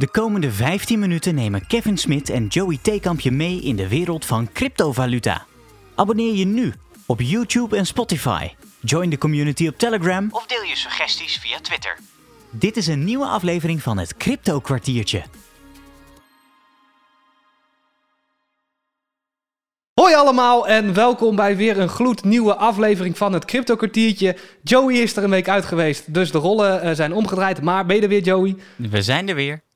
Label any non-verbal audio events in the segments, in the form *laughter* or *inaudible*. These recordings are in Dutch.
De komende 15 minuten nemen Kevin Smit en Joey Theekamp je mee in de wereld van cryptovaluta. Abonneer je nu op YouTube en Spotify. Join de community op Telegram of deel je suggesties via Twitter. Dit is een nieuwe aflevering van het Crypto Kwartiertje. Hoi allemaal en welkom bij weer een gloednieuwe aflevering van het Crypto Kwartiertje. Joey is er een week uit geweest, dus de rollen eh, zijn omgedraaid. Maar ben je er weer, Joey? We zijn er weer.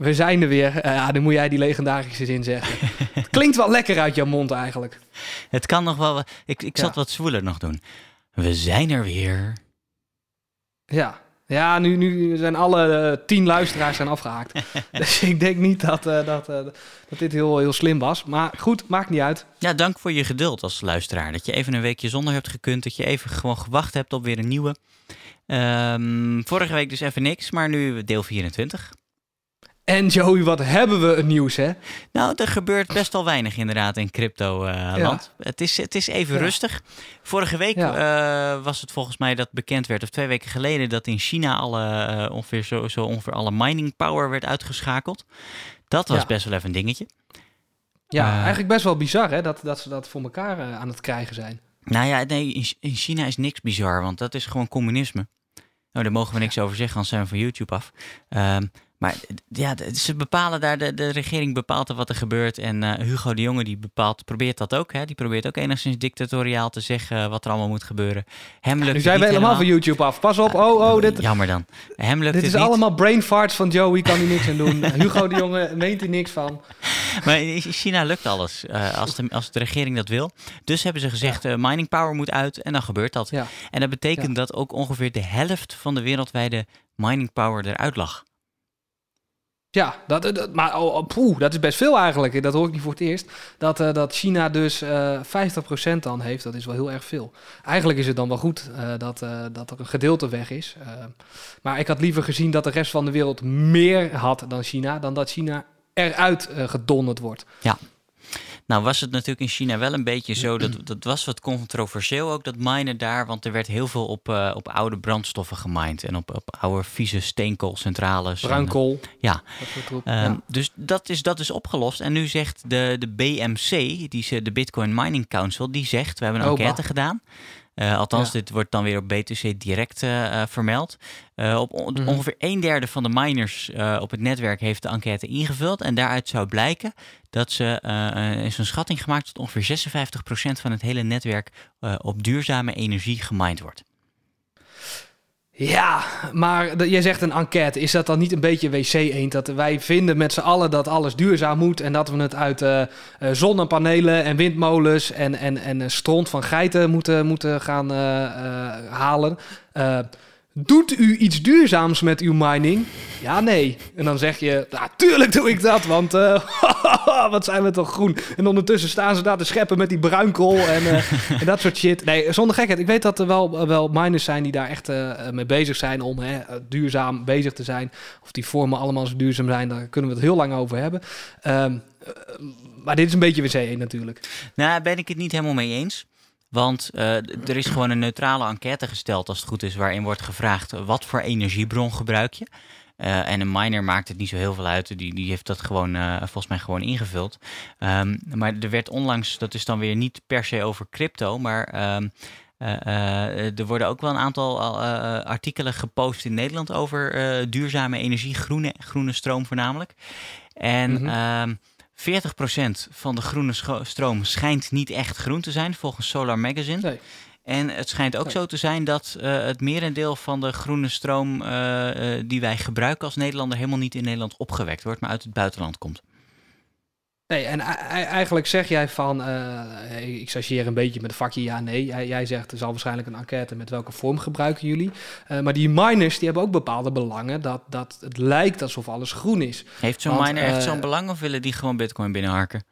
We zijn er weer. Eh, ja, dan moet jij die legendarische zin zeggen. *laughs* Het klinkt wel lekker uit jouw mond eigenlijk. Het kan nog wel. Ik, ik Ja. het wat zwoeler nog doen. We zijn er weer. Ja, ja nu, nu zijn alle eh, tien luisteraars zijn afgehaakt. *laughs* dus ik denk niet dat, eh, dat, dat dit heel, heel slim was. Maar goed, maakt niet uit. Ja, dank voor je geduld als luisteraar. Dat je even een weekje zonder hebt gekund. Dat je even gewoon gewacht hebt op weer een nieuwe. Ehm, vorige week dus even niks, maar nu deel 24. En Joey, wat hebben we een nieuws, hè? Nou, er gebeurt best wel weinig inderdaad in crypto-land. het, is, het is even Ja. rustig. Vorige week Ja. eh, was het volgens mij dat bekend werd, of twee weken geleden, dat in China alle, eh, ongeveer, zo, zo ongeveer alle mining power werd uitgeschakeld. Dat was best wel even een dingetje. Ja, Eh. eigenlijk best wel bizar, hè? Dat, dat ze dat voor elkaar eh, aan het krijgen zijn. Nou ja, nee, in, in China is niks bizar, want dat is gewoon communisme. Nou, daar mogen we niks over zeggen, anders zijn we van YouTube af. Ehm, maar d- ja, ze bepalen daar, de, de regering bepaalt er wat er gebeurt. En eh, Hugo de Jonge die bepaalt, probeert dat ook. Hè? Die probeert ook enigszins dictatoriaal te zeggen eh, wat er allemaal moet gebeuren. Hem lukt Nu zijn we helemaal van YouTube af. Pas op, oh, oh, dit, Jammer dan. Hem lukt dit is niet. allemaal brain farts van Joey, kan hij niks aan doen. Hugo de Jonge meent hij niks van. *laughs* Maar in China lukt alles, eh, als, de, als de regering dat wil. Dus hebben ze gezegd, eh, mining power moet uit en dan gebeurt dat. Ja. En dat betekent dat ook ongeveer de helft van de wereldwijde mining power eruit lag. Ja, dat, dat, maar oh, dat is best veel eigenlijk. Dat hoor ik niet voor het eerst. Dat, eh, dat China dus eh 50% dan heeft, dat is wel heel erg veel. Eigenlijk is het dan wel goed eh, dat, eh, dat er een gedeelte weg is. Eh, maar ik had liever gezien dat de rest van de wereld meer had dan China, dan dat China eruit eh, gedonderd wordt. Nou was het natuurlijk in China wel een beetje zo, dat, *clears throat* dat was wat controversieel ook, dat minen daar. Want er werd heel veel op, eh, op oude brandstoffen gemined en op, op oude vieze steenkoolcentrales. en, Bruinkool. ja. dat. Ehm, ja. Dus dat is, dat is opgelost. En nu zegt de, de BMC, die, ze- de Bitcoin Mining Council, die zegt, we hebben een Oh, enquête gedaan. Eh, althans, Ja. dit wordt dan weer op BTC direct eh, eh, vermeld. Op on- Mhm. ongeveer een derde van de miners op het netwerk heeft de enquête ingevuld. En daaruit zou blijken dat ze, is een schatting gemaakt dat ongeveer 56% van het hele netwerk op duurzame energie gemined wordt. Ja, maar jij zegt een enquête. Is dat dan niet een beetje wc-eend? Dat wij vinden met z'n allen dat alles duurzaam moet... en dat we het uit eh, eh, zonnepanelen en windmolens... en, en, en stront van geiten moeten, moeten gaan eh, eh, halen. Eh, doet u iets duurzaams met uw mining? Ja, nee. En dan zeg je, nou, tuurlijk doe ik dat, want eh, *laughs* wat zijn we toch groen. En ondertussen staan ze daar te scheppen met die bruinkool en, eh, *laughs* en dat soort shit. Nee, zonder gekheid. Ik weet dat er wel, wel miners zijn die daar echt eh, mee bezig zijn om hè, duurzaam bezig te zijn. Of die vormen allemaal zo duurzaam zijn, daar kunnen we het heel lang over hebben. Ehm, eh, maar dit is een beetje wc natuurlijk. Nou, daar ben ik het niet helemaal mee eens. Want eh, er is gewoon een neutrale enquête gesteld, als het goed is, waarin wordt gevraagd eh, wat voor energiebron gebruik je. Eh, en een miner maakt het niet zo heel veel uit. Die, die heeft dat gewoon, volgens mij gewoon ingevuld. Ehm, maar er werd onlangs, dat is dan weer niet per se over crypto, maar ehm, eh, eh, er worden ook wel een aantal artikelen gepost in Nederland over duurzame energie, groene, groene stroom voornamelijk. En Mhm. ehm, 40% van de groene stroom schijnt niet echt groen te zijn, volgens Solar Magazine. Nee. En het schijnt ook Nee. zo te zijn dat eh, het merendeel van de groene stroom eh, eh, die wij gebruiken als Nederlander helemaal niet in Nederland opgewekt wordt, maar uit het buitenland komt. Nee, en eigenlijk zeg jij van, eh, ik chargeer een beetje met een vakje ja, nee. Jij, jij zegt, er zal waarschijnlijk een enquête met welke vorm gebruiken jullie. Eh, maar die miners, die hebben ook bepaalde belangen dat, dat het lijkt alsof alles groen is. Heeft zo'n miner echt eh, zo'n belang of willen die gewoon bitcoin binnenharken?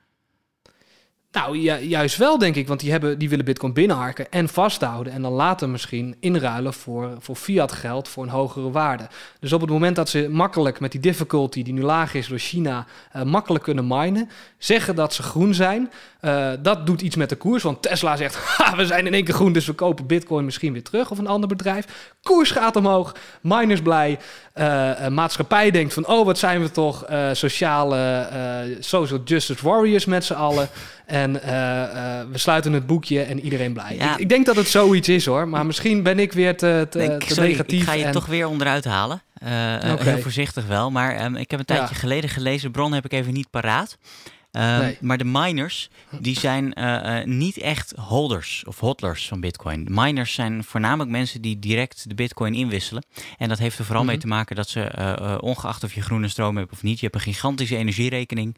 Nou, juist wel, denk ik. Want die, hebben, die willen Bitcoin binnenharken en vasthouden. En dan later misschien inruilen voor, voor fiat geld voor een hogere waarde. Dus op het moment dat ze makkelijk met die difficulty, die nu laag is door China, uh, makkelijk kunnen minen, zeggen dat ze groen zijn. Uh, dat doet iets met de koers. Want Tesla zegt: *laughs* ha, we zijn in één keer groen, dus we kopen Bitcoin misschien weer terug. Of een ander bedrijf. Koers gaat omhoog, miners blij. Uh, maatschappij denkt van: oh, wat zijn we toch sociale, social justice warriors met z'n allen. En uh, uh, we sluiten het boekje en iedereen blij. Ja. Ik, ik, denk dat het zoiets is hoor. Maar misschien ben ik weer te, te, te sorry, negatief. Ik ga je en... toch weer onderuit halen. Uh, okay. Heel voorzichtig wel. Maar um, ik heb een tijdje ja. geleden gelezen. Bron heb ik even niet paraat. Nee. Maar de miners, die zijn uh, uh, niet echt holders of hodlers van bitcoin. De miners zijn voornamelijk mensen die direct de bitcoin inwisselen. En dat heeft er vooral mm -hmm. mee te maken dat ze, uh, ongeacht of je groene stroom hebt of niet, je hebt een gigantische energierekening.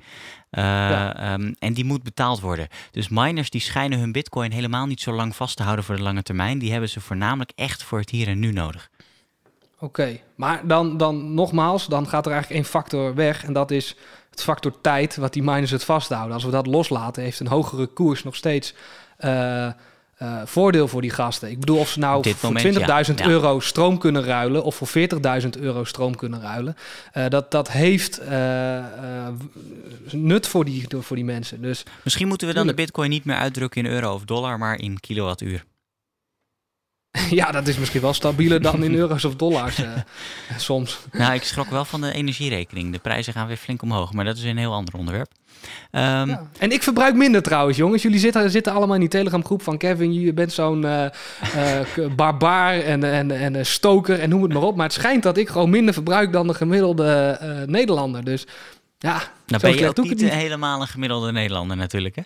Ja. Um, en die moet betaald worden. Dus miners die schijnen hun bitcoin helemaal niet zo lang vast te houden voor de lange termijn. Die hebben ze voornamelijk echt voor het hier en nu nodig. Oké, okay. maar dan, dan nogmaals, dan gaat er eigenlijk één factor weg. En dat is het factor tijd wat die miners het vasthouden. Als we dat loslaten, heeft een hogere koers nog steeds uh, uh, voordeel voor die gasten. Ik bedoel, of ze nou voor 20.000 ja. euro stroom kunnen ruilen of voor 40.000 euro stroom kunnen ruilen, uh, dat, dat heeft nut voor die, voor die mensen. Dus, Misschien moeten we dan de bitcoin niet meer uitdrukken in euro of dollar, maar in kilowattuur. *laughs* Ja, dat is misschien wel stabieler dan in *laughs* euro's of dollars uh, *laughs* soms. Nou, ik schrok wel van de energierekening. De prijzen gaan weer flink omhoog, maar dat is een heel ander onderwerp. Um, ja. En ik verbruik minder trouwens, jongens. Jullie zitten, zitten allemaal in die Telegram groep van Kevin. Je bent zo'n uh, uh, barbaar en, en, en stoker en noem het maar op. Maar het schijnt dat ik gewoon minder verbruik dan de gemiddelde Nederlander. Dus ja, nou ben je ook niet, niet helemaal een gemiddelde Nederlander natuurlijk, hè?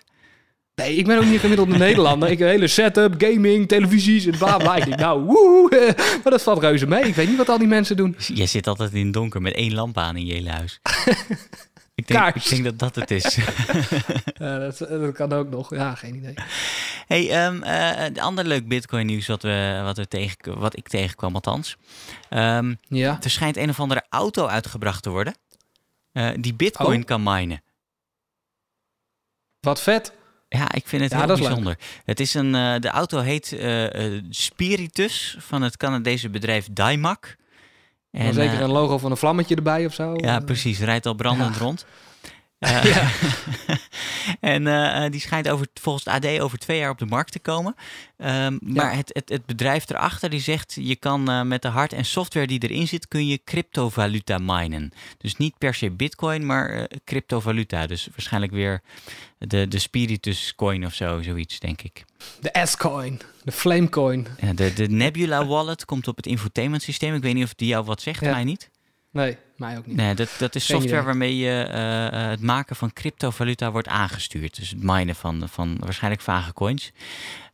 Nee, ik ben ook niet gemiddelde Nederlander. Ik heb een hele setup, gaming, televisies en bla bla. Ik denk, nou, woe, *laughs* maar dat valt reuze mee. Ik weet niet wat al die mensen doen. Jij zit altijd in het donker met één lamp aan in je hele huis. *laughs* ik, denk, ik denk dat dat het is. *laughs* ja, dat, dat, kan ook nog. Ja, geen idee. Hey, um, uh, ander leuk Bitcoin nieuws wat, we, wat, we tegen, wat ik tegenkwam althans. Um, ja. Er schijnt een of andere auto uitgebracht te worden uh, die Bitcoin oh. kan minen. Wat vet. Ja, ik vind het ja, heel bijzonder. Het is een, uh, de auto heet uh, Spiritus van het Canadese bedrijf Dymac. En, zeker een logo van een vlammetje erbij of zo. Ja, precies. Rijdt al brandend ja. rond. Uh, ja. *laughs* *laughs* en uh, die schijnt over, volgens het AD over twee jaar op de markt te komen. Um, maar het, het, het, bedrijf erachter die zegt... je kan uh, met de hard- en software die erin zit... kun je cryptovaluta minen. Dus niet per se bitcoin, maar cryptovaluta. Dus waarschijnlijk weer de, de Spiritus coin of zo, zoiets, denk ik. De S-coin, de Flamecoin. Ja, de, de Nebula wallet komt op het infotainment systeem. Ik weet niet of die jou wat zegt, mij niet. Nee, mij ook niet. Nee, dat, dat is software waarmee je uh, het maken van cryptovaluta wordt aangestuurd. Dus het minen van, van waarschijnlijk vage coins.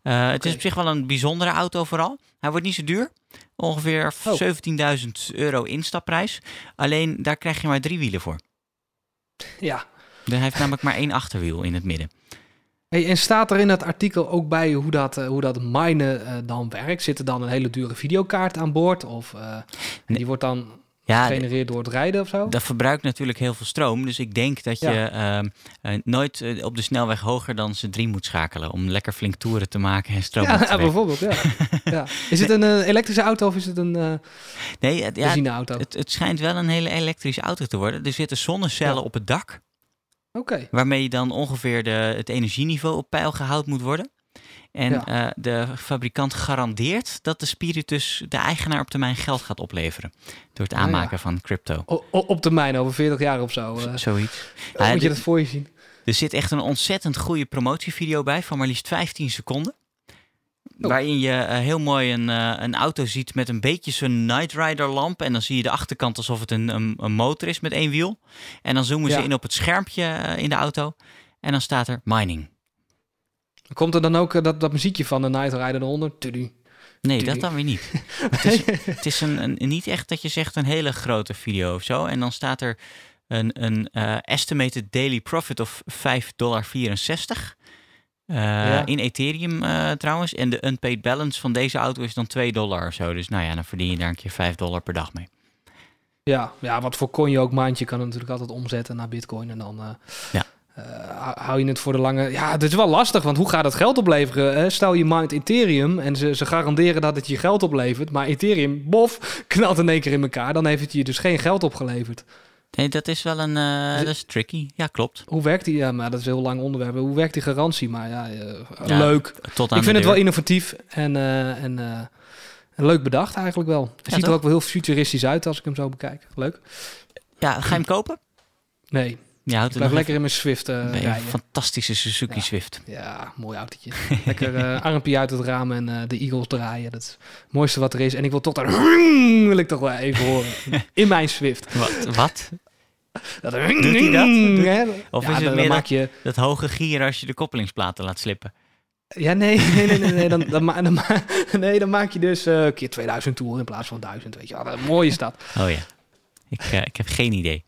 Uh, okay. Het is op zich wel een bijzondere auto vooral. Hij wordt niet zo duur. Ongeveer oh. 17.000 euro instapprijs. Alleen daar krijg je maar drie wielen voor. Ja. Hij heeft namelijk maar één achterwiel in het midden. Hey, en staat er in het artikel ook bij hoe dat, hoe dat minen uh, dan werkt? Zit er dan een hele dure videokaart aan boord? Of uh, nee. die wordt dan ja, gegenereerd door het rijden of zo? Dat verbruikt natuurlijk heel veel stroom. Dus ik denk dat ja. je uh, uh, nooit uh, op de snelweg hoger dan ze drie moet schakelen. Om lekker flink toeren te maken en stroom ja, te ja, bijvoorbeeld, ja. *laughs* ja. Is het een elektrische auto of is het een nee, het, benzineauto? Het, het schijnt wel een hele elektrische auto te worden. Er zitten zonnecellen op het dak. Okay. Waarmee dan ongeveer de, het energieniveau op peil gehouden moet worden. En ja. uh, de fabrikant garandeert dat de Spiritus de eigenaar op termijn geld gaat opleveren. Door het aanmaken oh ja. van crypto. O, op termijn, over 40 jaar of zo. Uh, Zoiets. *laughs* Ja, moet je dat voor je zien? Er zit echt een ontzettend goede promotievideo bij van maar liefst 15 seconden. Oh. Waarin je uh, heel mooi een, uh, een auto ziet met een beetje zo'n Night Rider lamp. En dan zie je de achterkant alsof het een, een, een motor is met één wiel. En dan zoomen ja. ze in op het schermpje uh, in de auto. En dan staat er mining. Komt er dan ook dat, dat muziekje van de Night Rider eronder? Tudu. Nee, Tudu. dat dan weer niet. *laughs* het is, het is een, een, niet echt dat je zegt een hele grote video of zo. En dan staat er een, een estimated daily profit of 5,64 dollar. Uh, ja. In Ethereum uh, trouwens. En de unpaid balance van deze auto is dan 2 dollar of zo. Dus nou ja, dan verdien je daar een keer 5 dollar per dag mee. Ja, ja wat voor coin je ook maandje kan natuurlijk altijd omzetten naar bitcoin. En dan ja. Hou- hou je het voor de lange... Ja, het is wel lastig, want hoe gaat het geld opleveren? Hè? Stel je mint Ethereum en ze, ze garanderen dat het je geld oplevert. Maar Ethereum, bof, *laughs* knalt in één keer in elkaar. Dan heeft het je dus geen geld opgeleverd. Nee, dat is wel een... eh, dat is tricky. Ja, klopt. Hoe werkt die? Ja, maar dat is een heel lang onderwerp. Hoe werkt die garantie? Maar ja, eh, Ja, leuk. Tot aan Ik vind het wel innovatief en, eh, en, eh, en leuk bedacht eigenlijk wel. Het Ja, ziet er ook wel heel futuristisch uit als ik hem zo bekijk. Leuk. Ja, ga je hem kopen? Nee, Ja, houdt ik blijf lekker in mijn Swift Nee, rijden. fantastische Suzuki Ja. Swift. Ja, mooi autootje. *laughs* Lekker eh *laughs* armpje uit het raam en eh, de Eagles draaien. Dat is het mooiste wat er is. En ik wil toch daar... *laughs* wil ik toch wel even horen. In mijn Swift. Wat? Wat? Dat, Doet hij dat? Ja, Of ja, is het dan meer maak je... Dat hoge gier als je de koppelingsplaten laat slippen? Ja, nee, nee, nee, nee, nee, dan, dan, ma- dan, ma- nee, dan maak je dus keer 2000 toer in plaats van 1000, weet je wel. Een mooie stad. Oh ja. Ik, ik heb geen idee.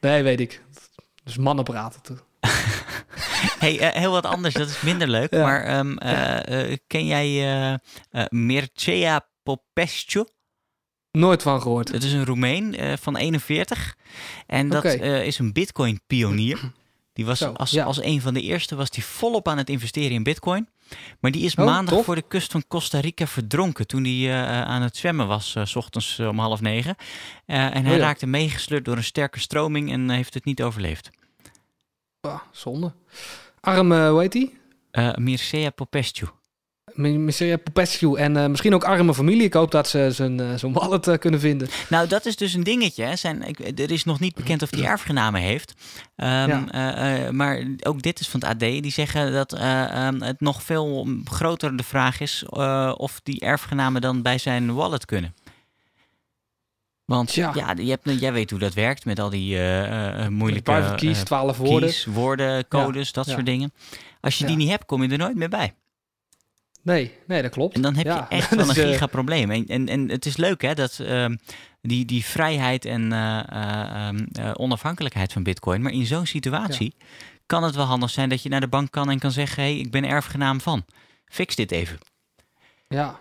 Nee, weet ik. Dus mannen praten. toch? *laughs* Hey, eh, heel wat anders. Dat is minder leuk. Ja. Maar ehm, eh, eh, ken jij Mircea Popescu? Nooit van gehoord. Dat is een Roemeen van 41. En dat is een bitcoin-pionier. Die was Zo, als, ja. als een van de eerste was die volop aan het investeren in bitcoin. Maar die is Oh, maandag tof. voor de kust van Costa Rica verdronken toen hij aan het zwemmen was, s ochtends om half negen. En hij Oh ja. raakte meegesleurd door een sterke stroming en heeft het niet overleefd. Zonde. Arm, eh, hoe heet die? Eh Mircea Popescu. Mysteria Popescu. En eh, misschien ook arme familie. Ik hoop dat ze zijn zijn wallet kunnen vinden. Nou, dat is dus een dingetje. Hè. Zijn, ik, er is nog niet bekend of hij erfgenamen heeft. Ehm, Ja. eh, eh, maar ook dit is van het AD. Die zeggen dat eh, ehm, het nog veel groter de vraag is of die erfgenamen dan bij zijn wallet kunnen. Want Tja. ja, je hebt, jij weet hoe dat werkt met al die eh, eh, moeilijke Private keys, eh, 12 woorden. keys, woorden, codes, dat ja. soort dingen. Als je die Ja. niet hebt, kom je er nooit meer bij. Nee, nee, dat klopt. En dan heb Ja, je *laughs* echt wel een eh, gigaprobleem. En, en, en het is leuk hè, dat ehm, die, die vrijheid en eh, eh, ehm, eh, onafhankelijkheid van bitcoin. Maar in zo'n situatie kan het wel handig zijn dat je naar de bank kan en kan zeggen... hé, hey, ik ben erfgenaam van. Fix dit even. Ja.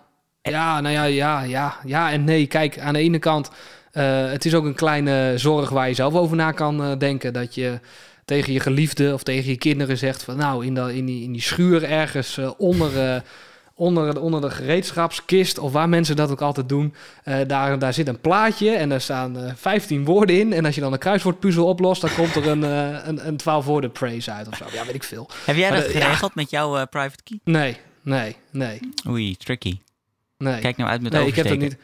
Ja, nou ja, ja, ja, ja en nee. Kijk, aan de ene kant, eh, het is ook een kleine zorg waar je zelf over na kan eh, denken. Dat je tegen je geliefde of tegen je kinderen zegt van nou, in, dat, in, die, in die schuur ergens eh, onder, onder, de- onder de gereedschapskist of waar mensen dat ook altijd doen. daar, daar zit een plaatje en daar staan eh 15 woorden in. En als je dan een kruiswoordpuzzel oplost, dan komt er een, een, een 12 woorden praise uit of zo. Ja, weet ik veel. Heb jij dat ja. geregeld met jouw private key? Nee, nee, nee, Oei, tricky. Nee. Kijk nou uit met nee, ik heb het niet.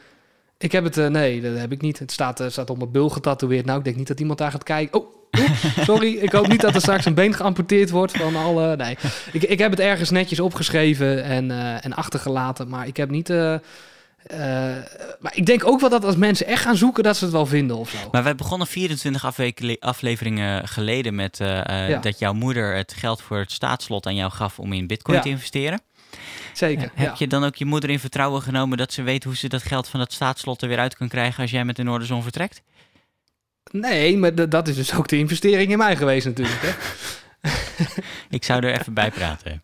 Ik heb het, eh, nee, dat heb ik niet. Het staat, eh, staat op mijn bil getatoeëerd. Nou, ik denk niet dat iemand daar gaat kijken. Oh, *laughs* sorry. ik hoop niet dat er straks een been geamputeerd wordt van alle. Nee, ik, ik heb het ergens netjes opgeschreven en, eh, en achtergelaten. Maar ik heb niet. maar ik denk ook wel dat als mensen echt gaan zoeken, dat ze het wel vinden of zo. Maar wij begonnen 24 afwekele- afleveringen geleden met Ja. dat jouw moeder het geld voor het staatslot aan jou gaf om in bitcoin Ja. te investeren. Zeker. Heb ja. je dan ook je moeder in vertrouwen genomen dat ze weet hoe ze dat geld van dat staatslot er weer uit kan krijgen als jij met de Noorderzon vertrekt? Nee, maar dat is dus ook de investering in mij geweest natuurlijk. Hè? *laughs* *laughs* Ik zou er even bij praten.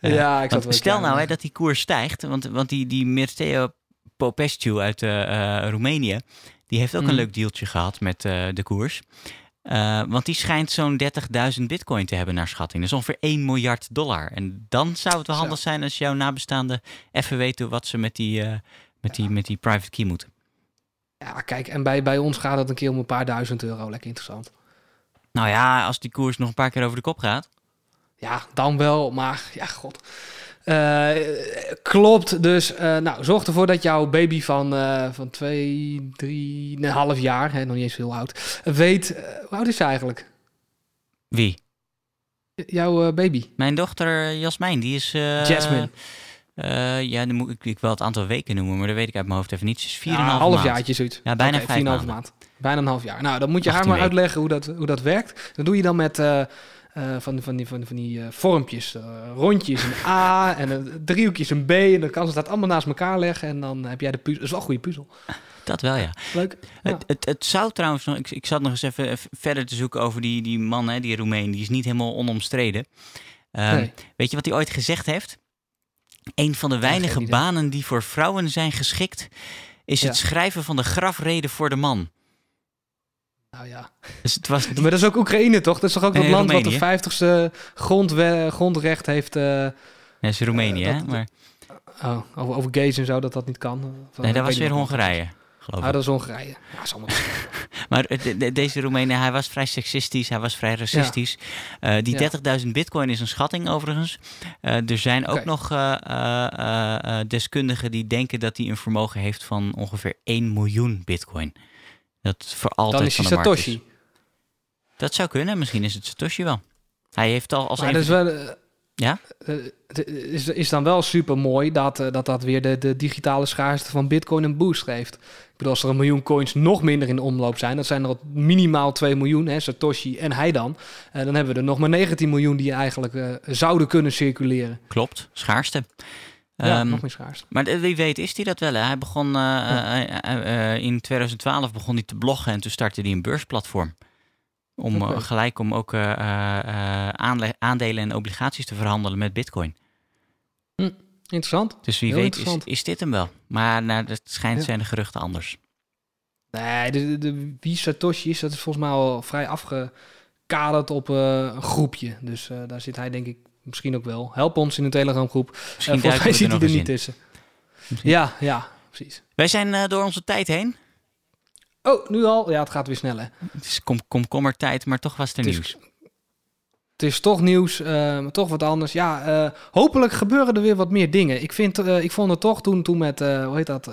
Eh, ja, ik Want wel stel nou hè, dat die koers stijgt, want, want die, die Mircea Popescu uit eh, eh, Roemenië, die heeft ook Mm. een leuk dealtje gehad met eh, de koers. Eh, want die schijnt zo'n 30.000 bitcoin te hebben naar schatting. Dat is ongeveer 1 miljard dollar. En dan zou het wel handig zijn als jouw nabestaanden even weten wat ze met die, eh, met die, met die private key moeten. Ja, kijk, en bij, bij ons gaat het een keer om een paar duizend euro. Lekker interessant. Nou ja, als die koers nog een paar keer over de kop gaat. Ja, dan wel, maar ja, god. Eh, klopt, dus eh, nou, zorg ervoor dat jouw baby van, eh, van twee, drie, een half jaar, hè, nog niet eens heel oud, weet, hoe oud is ze eigenlijk? Wie? Jouw baby? Mijn dochter Jasmijn, die is... Jasmine. ja, dan moet ik, ik wel het aantal weken noemen, maar dat weet ik uit mijn hoofd even niet. Ze is 4,5 Ja, maand. half jaartje zoiets. Ja, bijna Oké, vijf 4,5 maanden. maand. Bijna een half jaar. Nou, dan moet je haar 18 maar weken. uitleggen hoe dat, hoe dat werkt. Dat doe je dan met eh, van, van die, van, van die eh, vormpjes. Eh, rondjes een A *laughs* en een driehoekje is een B. En dan kan ze dat allemaal naast elkaar leggen. En dan heb jij de puzzel. Dat is wel een goede puzzel. Dat wel, ja. Leuk. Ja. Het, het, het zou trouwens nog... Ik, ik zat nog eens even verder te zoeken over die, die man, hè, die Roemeen. Die is niet helemaal onomstreden. Ehm, Nee. Weet je wat hij ooit gezegd heeft? Een van de weinige banen die voor vrouwen zijn geschikt... is het schrijven van de grafreden voor de man. Nou ja. Dus het was Maar dat is ook Oekraïne, toch? Dat is toch ook Nee, dat land Roemenië. wat de 50ste grondwe- grondrecht heeft... eh, Ja, dat is Roemenië, Eh, hè? Maar, oh, over, over gays en zo, dat dat niet kan. Of, eh, nee, dat was weer Hongarije, geloof Ah, dat is Hongarije. Ja, is allemaal... *laughs* Maar eh, de- de- deze Roemenen, hij was vrij seksistisch, hij was vrij racistisch. Eh, die Ja. 30.000 bitcoin is een schatting overigens. Eh, er zijn ook nog eh, eh, eh, eh, deskundigen die denken dat hij een vermogen heeft van ongeveer 1 miljoen bitcoin. Dat voor altijd Dan is hij Satoshi. Dat zou kunnen, misschien is het Satoshi wel. Hij heeft al als Maar dat is wel... eh, Ja? eh, het is, is dan wel super mooi dat, eh, dat dat weer de, de digitale schaarste van Bitcoin een boost geeft. Ik bedoel, als er een miljoen coins nog minder in de omloop zijn, dat zijn er al minimaal 2 miljoen, hè, Satoshi en hij dan. Eh, dan hebben we er nog maar 19 miljoen die eigenlijk eh, zouden kunnen circuleren. Klopt, schaarste. Ja, Ehm, nog meer schaarste. Maar wie weet is hij dat wel. Hè? Hij begon eh, eh, eh, in 2012 begon hij te bloggen en toen startte hij een beursplatform. Om gelijk om ook aandelen en obligaties te verhandelen met Bitcoin. Interessant. Dus wie Heel weet is, is dit hem wel. Maar naar het schijnt Ja. zijn de geruchten anders. Nee, de, de, wie Satoshi is, dat is volgens mij al vrij afgekaderd op een groepje. Dus daar zit hij denk ik misschien ook wel. Help ons in de Telegram groep. Misschien volgens mij zit er hij er eens niet in. tussen. Misschien. Ja, ja, precies. Wij zijn eh, door onze tijd heen. Oh, nu al? Ja, het gaat weer sneller. Het is kom, komkommertijd, maar toch was er Het is- nieuws. Het is toch nieuws, eh, maar toch wat anders. Ja, eh, hopelijk gebeuren er weer wat meer dingen. Ik, vind, eh, ik vond het toch toen, toen met, eh, hoe heet dat,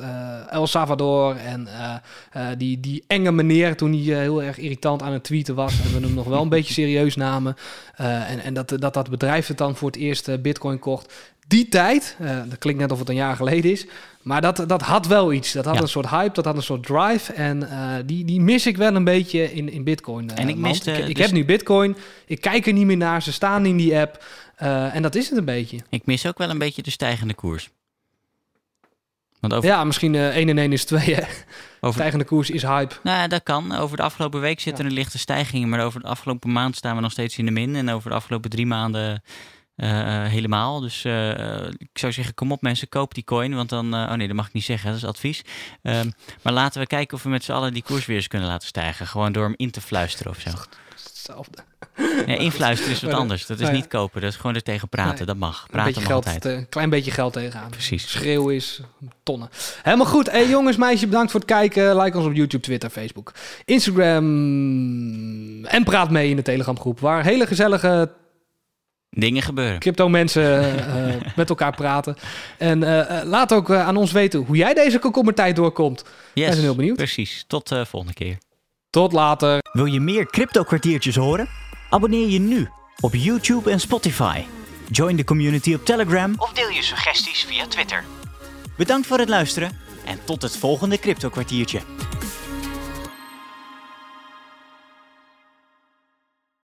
El Salvador en die, die enge meneer, toen hij heel erg irritant aan het tweeten was en we hem nog wel een *laughs* beetje serieus namen. en en dat, dat dat bedrijf het dan voor het eerst bitcoin kocht. Die tijd, eh, dat klinkt net of het een jaar geleden is, maar dat, dat had wel iets. Dat had Ja. een soort hype, dat had een soort drive en eh, die, die mis ik wel een beetje in, in bitcoin. eh, En ik land. miste ik, ik dus- heb nu bitcoin, ik kijk er niet meer naar, ze staan in die app. eh, en dat is het een beetje. Ik mis ook wel een beetje de stijgende koers. Want over, Ja, misschien eh 1 en 1 is 2. Hè? over, Stijgende koers is hype. Nou, ja, dat kan. Over de afgelopen week zitten er lichte stijgingen, maar over de afgelopen maand staan we nog steeds in de min. En over de afgelopen drie maanden eh, eh, helemaal. Dus eh, ik zou zeggen, kom op mensen, koop die coin. Want dan, oh nee, dat mag ik niet zeggen, dat is advies. Ehm, maar laten we kijken of we met z'n allen die koers weer eens kunnen laten stijgen. Gewoon door hem in te fluisteren of zo. Hetzelfde. Ja, influisteren is wat *laughs* anders. Dat is niet kopen, dat is gewoon er tegen praten. Nee. Dat mag. Een Praten beetje mag geld, altijd. te- klein beetje geld tegenaan. Precies. Schreeuw is tonnen. Helemaal goed. Hey, jongens, meisjes, bedankt voor het kijken. Like ons op YouTube, Twitter, Facebook, Instagram. En praat mee in de Telegram groep. Waar hele gezellige Dingen gebeuren. crypto mensen eh, met elkaar praten. En eh, eh, laat ook eh, aan ons weten hoe jij deze komkommertijd doorkomt. Yes, zijn heel benieuwd. Precies. Tot de volgende keer. Tot later. Wil je meer crypto kwartiertjes horen? Abonneer je nu op YouTube en Spotify. Join de community op Telegram Of deel je suggesties via Twitter. Bedankt voor het luisteren en tot het volgende crypto kwartiertje.